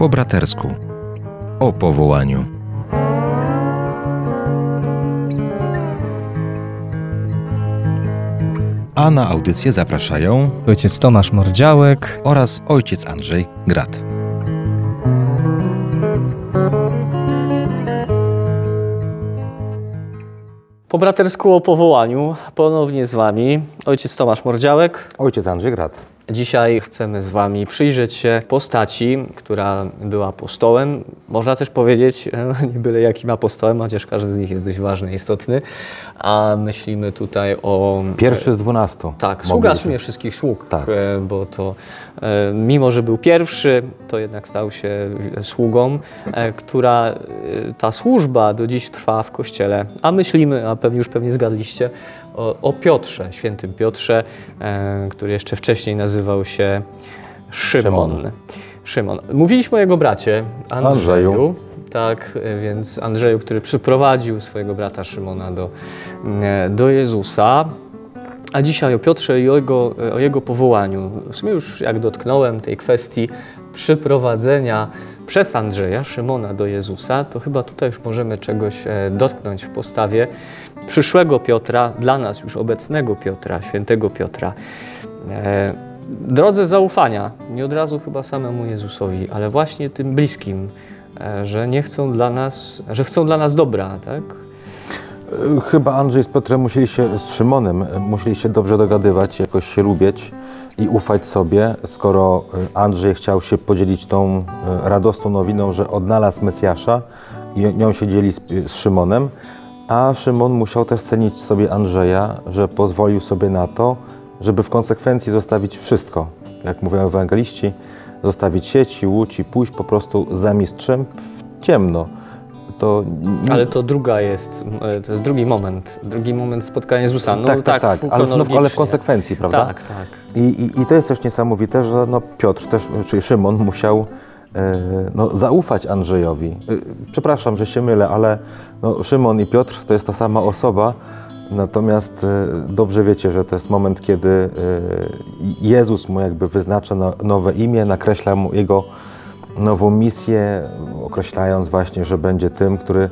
Po bratersku. O powołaniu. A na audycję zapraszają Ojciec Tomasz Mordziałek. oraz ojciec Andrzej Grat. Po bratersku o powołaniu ponownie z Wami ojciec Tomasz Mordziałek. Ojciec Andrzej Grat. Dzisiaj chcemy z Wami przyjrzeć się postaci, która była apostołem. Można też powiedzieć, e, nie byle jakim apostołem, chociaż każdy z nich jest dość ważny, istotny. A myślimy tutaj o... Pierwszy z dwunastu. Tak, sługa w sumie wszystkich sług, Tak. e, bo to e, mimo, że był pierwszy, to jednak stał się sługą, e, która e, ta służba do dziś trwa w Kościele. A myślimy, a pewnie już pewnie zgadliście, o, o Piotrze, świętym Piotrze, e, który jeszcze wcześniej nazywał się Szymon. Szymon. Szymon. Mówiliśmy o jego bracie Andrzeju. Andrzeju. Tak, e, więc Andrzeju, który przyprowadził swojego brata Szymona do, e, do Jezusa. A dzisiaj o Piotrze i o jego, o jego powołaniu. W sumie już jak dotknąłem tej kwestii przyprowadzenia przez Andrzeja, Szymona do Jezusa, to chyba tutaj już możemy czegoś dotknąć w postawie przyszłego Piotra, dla nas już obecnego Piotra, świętego Piotra. E, drodze zaufania, nie od razu chyba samemu Jezusowi, ale właśnie tym bliskim, e, że nie chcą dla nas, że chcą dla nas dobra, tak? E, Chyba Andrzej z Piotrem musieli się, z Szymonem, musieli się dobrze dogadywać, jakoś się lubić i ufać sobie, skoro Andrzej chciał się podzielić tą radosną nowiną, że odnalazł Mesjasza i nią się dzieli z, z Szymonem, a Szymon musiał też cenić sobie Andrzeja, że pozwolił sobie na to, żeby w konsekwencji zostawić wszystko, jak mówią ewangeliści, zostawić sieci, łódź i pójść po prostu za mistrzem w ciemno. To Ale to druga jest, e, to jest drugi moment, drugi moment spotkania z Jezusa. No tak, tak, tak, ale, w- no, ale w konsekwencji, prawda? Tak, tak. I, i, I to jest też niesamowite, że no Piotr też, czyli Szymon musiał no, zaufać Andrzejowi. E, przepraszam, że się mylę, ale no, Szymon i Piotr to jest ta sama osoba, natomiast e, dobrze wiecie, że to jest moment, kiedy e, Jezus mu jakby wyznacza no, nowe imię, nakreśla mu jego nową misję, określając właśnie, że będzie tym, który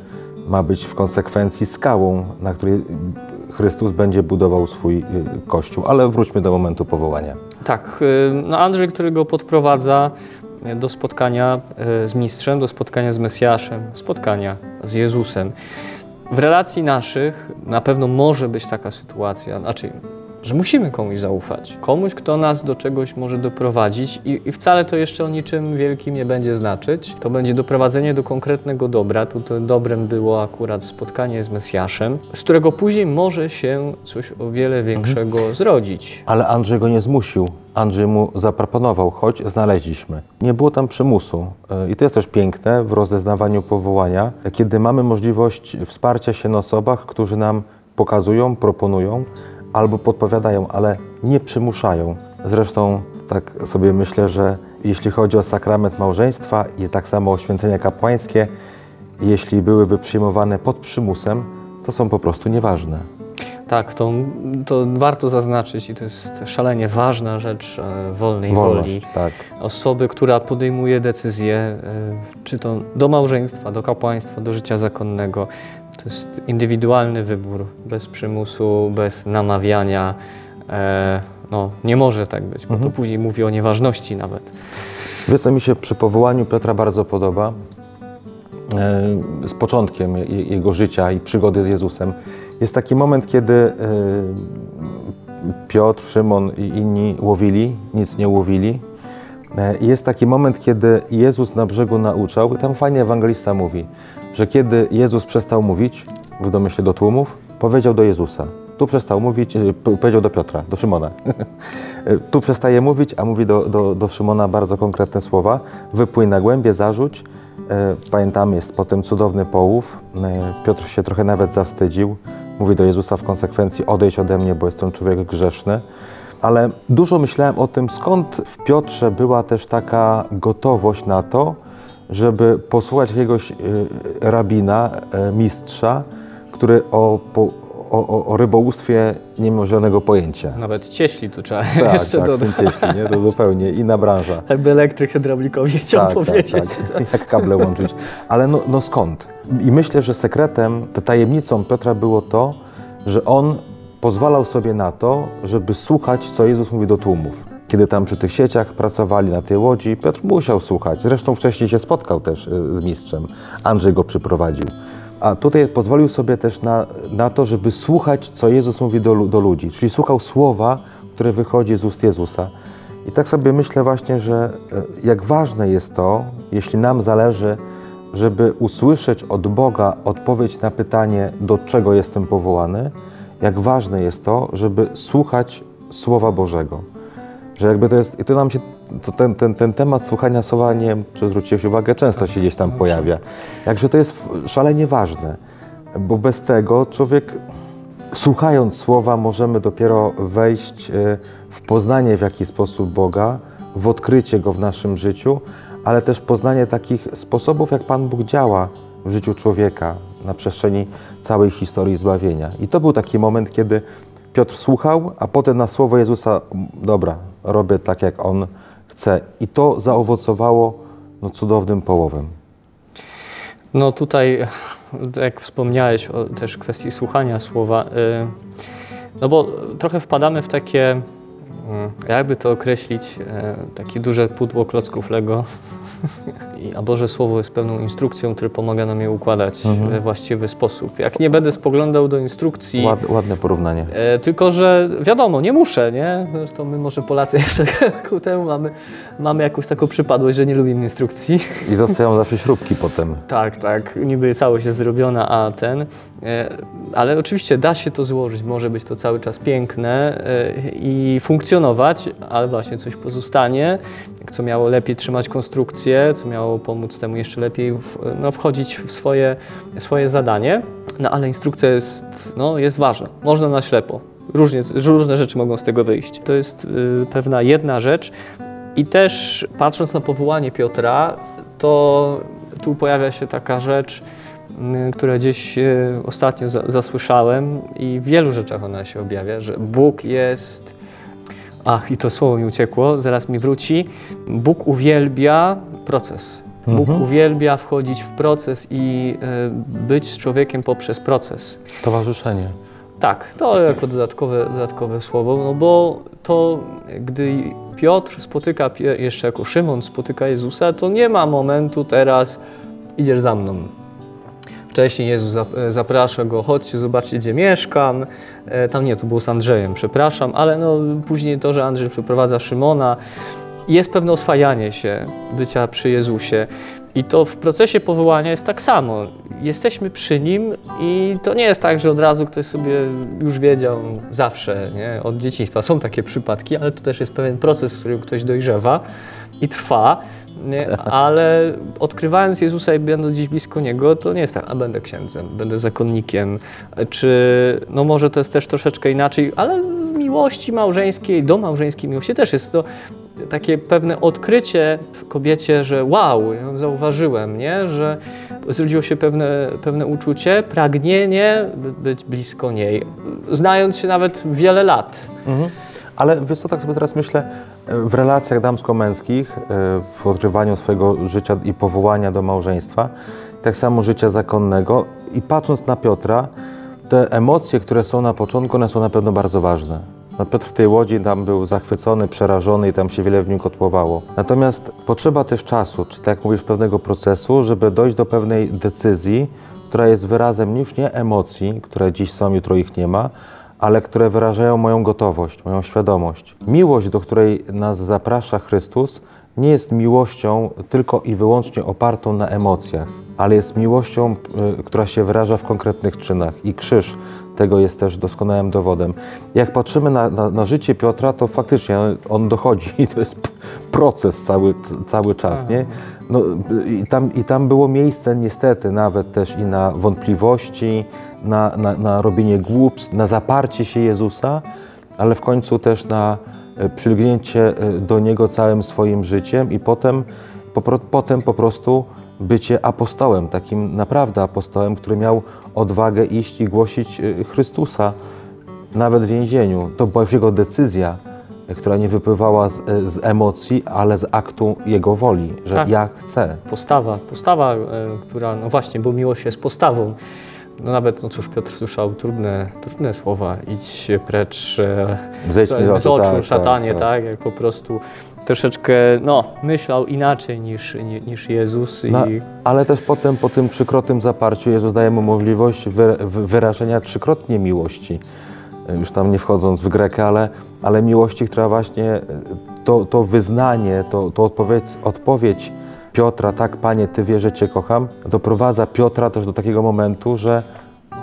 ma być w konsekwencji skałą, na której Chrystus będzie budował swój kościół. Ale wróćmy do momentu powołania. Tak, no Andrzej, który go podprowadza do spotkania y, z mistrzem, do spotkania z Mesjaszem, spotkania z Jezusem. W relacji naszych na pewno może być taka sytuacja, znaczy, że musimy komuś zaufać. Komuś, kto nas do czegoś może doprowadzić i, i wcale to jeszcze o niczym wielkim nie będzie znaczyć. To będzie doprowadzenie do konkretnego dobra. Tu to dobrem było akurat spotkanie z Mesjaszem, z którego później może się coś o wiele większego zrodzić. Ale Andrzej go nie zmusił. Andrzej mu zaproponował, choć znaleźliśmy. Nie było tam przymusu. Y, I to jest też piękne w rozeznawaniu powołania, kiedy mamy możliwość wsparcia się na osobach, którzy nam pokazują, proponują albo podpowiadają, ale nie przymuszają. Zresztą tak sobie myślę, że jeśli chodzi o sakrament małżeństwa i tak samo o święcenia kapłańskie, jeśli byłyby przyjmowane pod przymusem, to są po prostu nieważne. Tak, to, to warto zaznaczyć i to jest szalenie ważna rzecz e, wolnej woli. Wolność, tak. Osoby, która podejmuje decyzję, e, czy to do małżeństwa, do kapłaństwa, do życia zakonnego. To jest indywidualny wybór, bez przymusu, bez namawiania. E, No, nie może tak być, bo to później mówi o nieważności nawet. Wiesz, co mi się przy powołaniu Piotra bardzo podoba? E, Z początkiem je- jego życia i przygody z Jezusem. Jest taki moment, kiedy e, Piotr, Szymon i inni łowili, nic nie łowili. E, jest taki moment, kiedy Jezus na brzegu nauczał, i tam fajnie ewangelista mówi, że kiedy Jezus przestał mówić, w domyśle do tłumów, powiedział do Jezusa. Tu przestał mówić, p- powiedział do Piotra, do Szymona. Tu przestaje mówić, a mówi do, do, do Szymona bardzo konkretne słowa. Wypłyń na głębie, zarzuć. E, Pamiętam, jest potem cudowny połów. E, Piotr się trochę nawet zawstydził. Mówi do Jezusa w konsekwencji, odejdź ode mnie, bo jestem człowiek grzeszny. Ale dużo myślałem o tym, skąd w Piotrze była też taka gotowość na to, żeby posłuchać jakiegoś e, rabina, e, mistrza, który o, o, o, rybołówstwie nie miał zielonego pojęcia. Nawet cieśli tu trzeba Tak, jeszcze tak, dodać. cieśli, nie? To zupełnie inna branża. Jakby elektryk hydraulikowi chciał tak, powiedzieć. Tak, tak. Jak kable łączyć. Ale no, no skąd? I myślę, że sekretem, te tajemnicą Piotra było to, że on pozwalał sobie na to, żeby słuchać, co Jezus mówi do tłumów. Kiedy tam przy tych sieciach pracowali na tej łodzi, Piotr musiał słuchać. Zresztą wcześniej się spotkał też y, z mistrzem. Andrzej go przyprowadził. A tutaj pozwolił sobie też na, na to, żeby słuchać, co Jezus mówi do, do ludzi. Czyli słuchał słowa, które wychodzi z ust Jezusa. I tak sobie myślę właśnie, że e, jak ważne jest to, jeśli nam zależy, żeby usłyszeć od Boga odpowiedź na pytanie, do czego jestem powołany, jak ważne jest to, żeby słuchać Słowa Bożego. Że jakby to jest, i to nam się, to ten, ten, ten temat słuchania słowa, nie wiem, czy zwróciłeś uwagę, często się gdzieś tam pojawia. Jakże to jest szalenie ważne, bo bez tego człowiek słuchając słowa możemy dopiero wejść e, w poznanie w jaki sposób Boga, w odkrycie Go w naszym życiu, ale też poznanie takich sposobów, jak Pan Bóg działa w życiu człowieka na przestrzeni całej historii zbawienia. I to był taki moment, kiedy Piotr słuchał, a potem na słowo Jezusa, dobra, robię tak, jak On chce. I to zaowocowało no, cudownym połowem. No tutaj, jak wspomniałeś o też kwestii słuchania słowa, y, no bo trochę wpadamy w takie, mm, jakby to określić, e, takie duże pudło klocków Lego. A Boże Słowo jest pewną instrukcją, która pomaga nam je układać Mhm. we właściwy sposób. Jak nie będę spoglądał do instrukcji, Ład, ładne porównanie. E, tylko, że wiadomo, nie muszę, nie? Zresztą my może Polacy jeszcze ku temu mamy, mamy jakąś taką przypadłość, że nie lubimy instrukcji. I zostają zawsze śrubki potem. Tak, tak, niby całość jest zrobiona, a ten. E, ale oczywiście da się to złożyć, może być to cały czas piękne e, i funkcjonować, ale właśnie coś pozostanie, co miało lepiej trzymać konstrukcję, co miało pomóc temu jeszcze lepiej w, no, wchodzić w swoje, swoje zadanie. No ale instrukcja jest, no, jest ważna, można na ślepo. Różnie, różne rzeczy mogą z tego wyjść. To jest y, pewna jedna rzecz. I też patrząc na powołanie Piotra, to tu pojawia się taka rzecz, y, która gdzieś y, ostatnio za, zasłyszałem i w wielu rzeczach ona się objawia, że Bóg jest. Ach, i to słowo mi uciekło, zaraz mi wróci. Bóg uwielbia proces. Bóg Mhm. uwielbia wchodzić w proces i y, być z człowiekiem poprzez proces. Towarzyszenie. Tak, to jako dodatkowe, dodatkowe słowo, no bo to gdy Piotr spotyka, jeszcze jako Szymon spotyka Jezusa, to nie ma momentu teraz idziesz za mną. Wcześniej Jezus e, zaprasza go, chodźcie, zobaczcie gdzie mieszkam. E, Tam nie, to było z Andrzejem, przepraszam, ale no, później to, że Andrzej przeprowadza Szymona, jest pewne oswajanie się bycia przy Jezusie. I to w procesie powołania jest tak samo. Jesteśmy przy Nim i to nie jest tak, że od razu ktoś sobie już wiedział zawsze, nie? od dzieciństwa. Są takie przypadki, ale to też jest pewien proces, w którym ktoś dojrzewa i trwa. Nie? Ale odkrywając Jezusa i będąc gdzieś blisko Niego, to nie jest tak, a będę księdzem, będę zakonnikiem, czy no może to jest też troszeczkę inaczej, ale w miłości małżeńskiej, do małżeńskiej miłości też jest to takie pewne odkrycie w kobiecie, że wow, zauważyłem, nie? że zrodziło się pewne, pewne uczucie, pragnienie by być blisko niej, znając się nawet wiele lat. Mhm. Ale wiesz co, tak sobie teraz myślę, w relacjach damsko-męskich, e, w odkrywaniu swojego życia i powołania do małżeństwa, tak samo życia zakonnego i patrząc na Piotra, te emocje, które są na początku, one są na pewno bardzo ważne. No Piotr w tej łodzi tam był zachwycony, przerażony i tam się wiele w nim kotłowało. Natomiast potrzeba też czasu, czy tak jak mówisz, pewnego procesu, żeby dojść do pewnej decyzji, która jest wyrazem już nie emocji, które dziś są, jutro ich nie ma, ale które wyrażają moją gotowość, moją świadomość. Miłość, do której nas zaprasza Chrystus, nie jest miłością tylko i wyłącznie opartą na emocjach, ale jest miłością, y, która się wyraża w konkretnych czynach. I krzyż tego jest też doskonałym dowodem. Jak patrzymy na, na, na życie Piotra, to faktycznie on dochodzi i to jest proces cały, cały czas, nie? No, i, tam, I tam było miejsce niestety nawet też i na wątpliwości, na, na, na robienie głupstw, na zaparcie się Jezusa, ale w końcu też na e, przylgnięcie e, do Niego całym swoim życiem i potem po, potem po prostu bycie apostołem, takim naprawdę apostołem, który miał odwagę iść i głosić y, Chrystusa nawet w więzieniu. To była już jego decyzja, która nie wypływała z, z emocji, ale z aktu jego woli, że Tak. ja chcę. Postawa, postawa, e, która, no właśnie, bo miłość jest postawą. No nawet, no cóż, Piotr słyszał trudne, trudne słowa, idź precz e, Zejdź z, z oczu, tak, szatanie, tak, tak. jak po prostu troszeczkę, no, myślał inaczej niż, ni- niż Jezus i No, ale też potem, po tym trzykrotnym zaparciu, Jezus daje mu możliwość wy, wy, wyrażenia trzykrotnie miłości. Już tam nie wchodząc w Grekę, ale, ale miłości, która właśnie e, to, to wyznanie, to, to odpowiedź, odpowiedź Piotra, tak Panie, Ty wiesz, że Cię kocham, doprowadza Piotra też do takiego momentu, że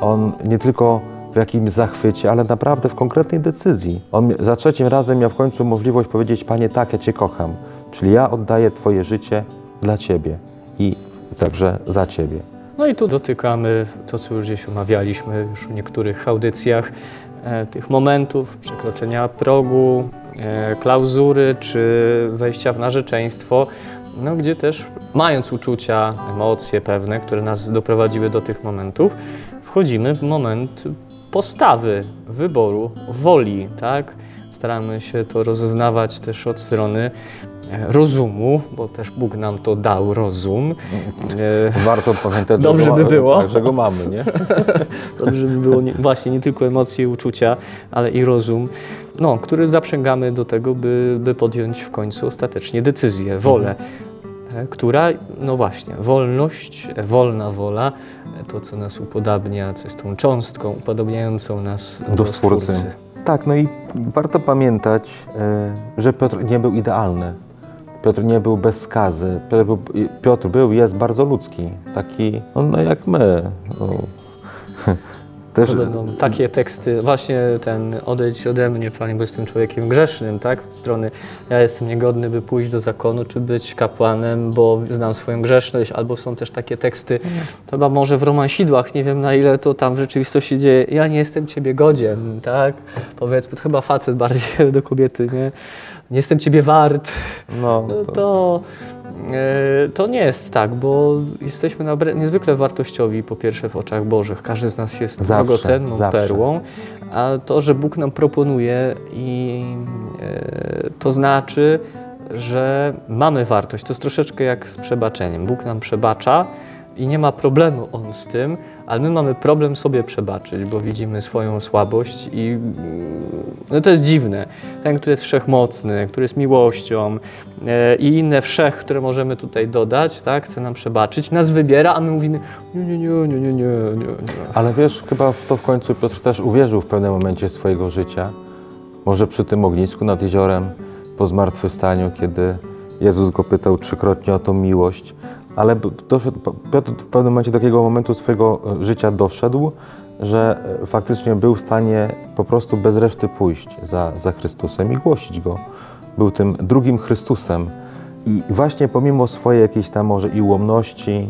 on nie tylko w jakimś zachwycie, ale naprawdę w konkretnej decyzji. On za trzecim razem miał w końcu możliwość powiedzieć, Panie, tak, ja Cię kocham. Czyli ja oddaję Twoje życie dla Ciebie i także za Ciebie. No i tu dotykamy to, co już gdzieś omawialiśmy już w niektórych audycjach, tych momentów przekroczenia progu, e, klauzury czy wejścia w narzeczeństwo, no, gdzie też mając uczucia, emocje pewne, które nas doprowadziły do tych momentów, wchodzimy w moment postawy, wyboru, woli, tak? Staramy się to rozeznawać też od strony e, rozumu, bo też Bóg nam to dał rozum. E, Warto pamiętać, Dobrze by było. Tak, że go mamy, nie? Dobrze by było nie, właśnie nie tylko emocje i uczucia, ale i rozum, no, który zaprzęgamy do tego, by, by podjąć w końcu ostatecznie decyzję, wolę, e, która, no właśnie, wolność, e, wolna wola, to co nas upodabnia, co jest tą cząstką upodobniającą nas do, Do Stwórcy. Stwórcy. Tak, no i warto pamiętać, że Piotr nie był idealny. Piotr nie był bez skazy. Piotr był, Piotr był jest bardzo ludzki. Taki, no, no jak my. No. Też, To będą takie teksty, właśnie ten odejdź ode mnie, Panie, bo jestem człowiekiem grzesznym, tak? Z strony ja jestem niegodny, by pójść do zakonu, czy być kapłanem, bo znam swoją grzeszność, albo są też takie teksty, to chyba może w romansidłach, nie wiem na ile to tam w rzeczywistości dzieje, ja nie jestem Ciebie godzien, tak? Powiedzmy, to chyba facet bardziej do kobiety, nie? Nie jestem Ciebie wart, no, no to, to, e, to nie jest tak, bo jesteśmy niezwykle wartościowi po pierwsze w oczach Bożych. Każdy z nas jest Zawsze, drogocenną zawsze. perłą, a to, że Bóg nam proponuje i e, to znaczy, że mamy wartość. To jest troszeczkę jak z przebaczeniem. Bóg nam przebacza i nie ma problemu On z tym, ale my mamy problem sobie przebaczyć, bo widzimy swoją słabość i mm, no to jest dziwne. Ten, który jest wszechmocny, który jest miłością e, i inne wszech, które możemy tutaj dodać, tak, chce nam przebaczyć, nas wybiera, a my mówimy nie, nie, nie, nie, nie, nie, nie. Ale wiesz, chyba w to w końcu Piotr też uwierzył w pewnym momencie swojego życia. Może przy tym ognisku nad jeziorem, po zmartwychwstaniu, kiedy Jezus go pytał trzykrotnie o tą miłość. Ale doszedł, Piotr w pewnym momencie do takiego momentu swojego e, życia doszedł, że e, faktycznie był w stanie po prostu bez reszty pójść za, za Chrystusem i głosić Go. Był tym drugim Chrystusem. I właśnie pomimo swojej jakiejś tam może i ułomności,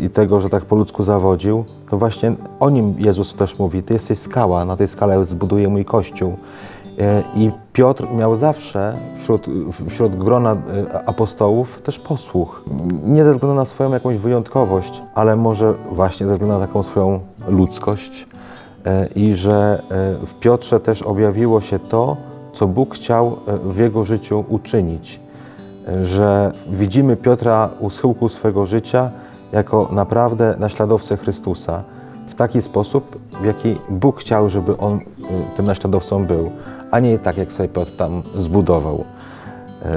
i tego, że tak po ludzku zawodził, to właśnie o nim Jezus też mówi, ty jesteś skała, na tej skale zbuduję mój Kościół. E, I Piotr miał zawsze wśród, wśród grona e, apostołów też posłuch. Nie ze względu na swoją jakąś wyjątkowość, ale może właśnie ze względu na taką swoją ludzkość. E, I że w Piotrze też objawiło się to, co Bóg chciał w jego życiu uczynić. Że widzimy Piotra u schyłku swego życia jako naprawdę naśladowcę Chrystusa w taki sposób, w jaki Bóg chciał, żeby on tym naśladowcą był, a nie tak, jak sobie Piotr tam zbudował.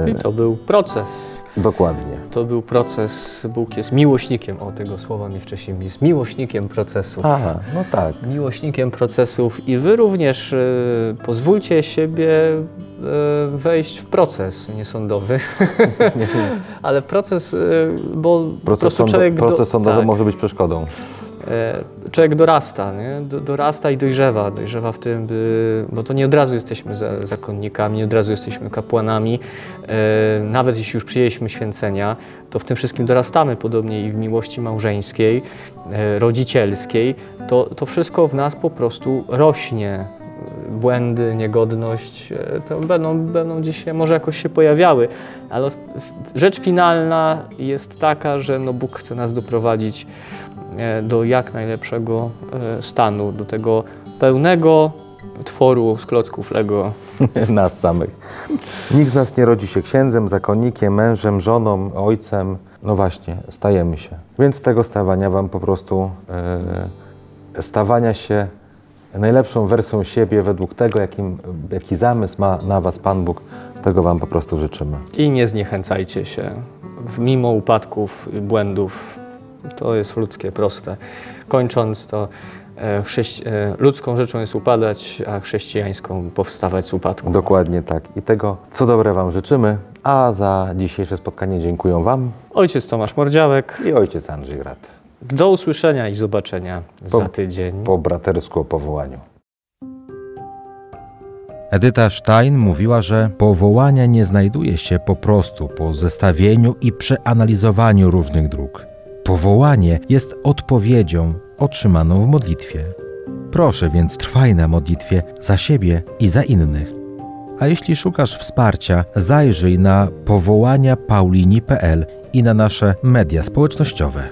I to był proces. Dokładnie. To był proces, Bóg jest miłośnikiem, o tego słowa mi wcześniej, jest miłośnikiem procesów. Aha, no tak. miłośnikiem procesów i wy również e, pozwólcie siebie e, wejść w proces niesądowy, ale proces, e, bo Proces, sądo, proces sądowy tak, może być przeszkodą. E, człowiek dorasta, nie? Do, dorasta i dojrzewa, dojrzewa w tym, bo to nie od razu jesteśmy za, zakonnikami, nie od razu jesteśmy kapłanami, e, nawet jeśli już przyjęliśmy święcenia, to w tym wszystkim dorastamy, podobnie i w miłości małżeńskiej, e, rodzicielskiej, to, to wszystko w nas po prostu rośnie. Błędy, niegodność, to będą, będą gdzieś może jakoś się pojawiały, ale rzecz finalna jest taka, że no Bóg chce nas doprowadzić do jak najlepszego e, stanu, do tego pełnego tworu z klocków Lego. nas samych. Nikt z nas nie rodzi się księdzem, zakonnikiem, mężem, żoną, ojcem. No właśnie, stajemy się. Więc tego stawania Wam po prostu e, stawania się najlepszą wersją siebie według tego, jakim, jaki zamysł ma na Was Pan Bóg, tego Wam po prostu życzymy. I nie zniechęcajcie się, mimo upadków błędów. To jest ludzkie, proste. Kończąc to, e, chrześci- e, ludzką rzeczą jest upadać, a chrześcijańską powstawać z upadku. Dokładnie tak. I tego, co dobre Wam życzymy, a za dzisiejsze spotkanie dziękuję Wam Ojciec Tomasz Mordziałek. i ojciec Andrzej Grat. Do usłyszenia i zobaczenia Po- za tydzień. Po bratersku o powołaniu. Edyta Stein mówiła, że powołania nie znajduje się po prostu po zestawieniu i przeanalizowaniu różnych dróg. Powołanie jest odpowiedzią otrzymaną w modlitwie. Proszę więc trwaj na modlitwie za siebie i za innych. A jeśli szukasz wsparcia, zajrzyj na powołania paulini.pl i na nasze media społecznościowe.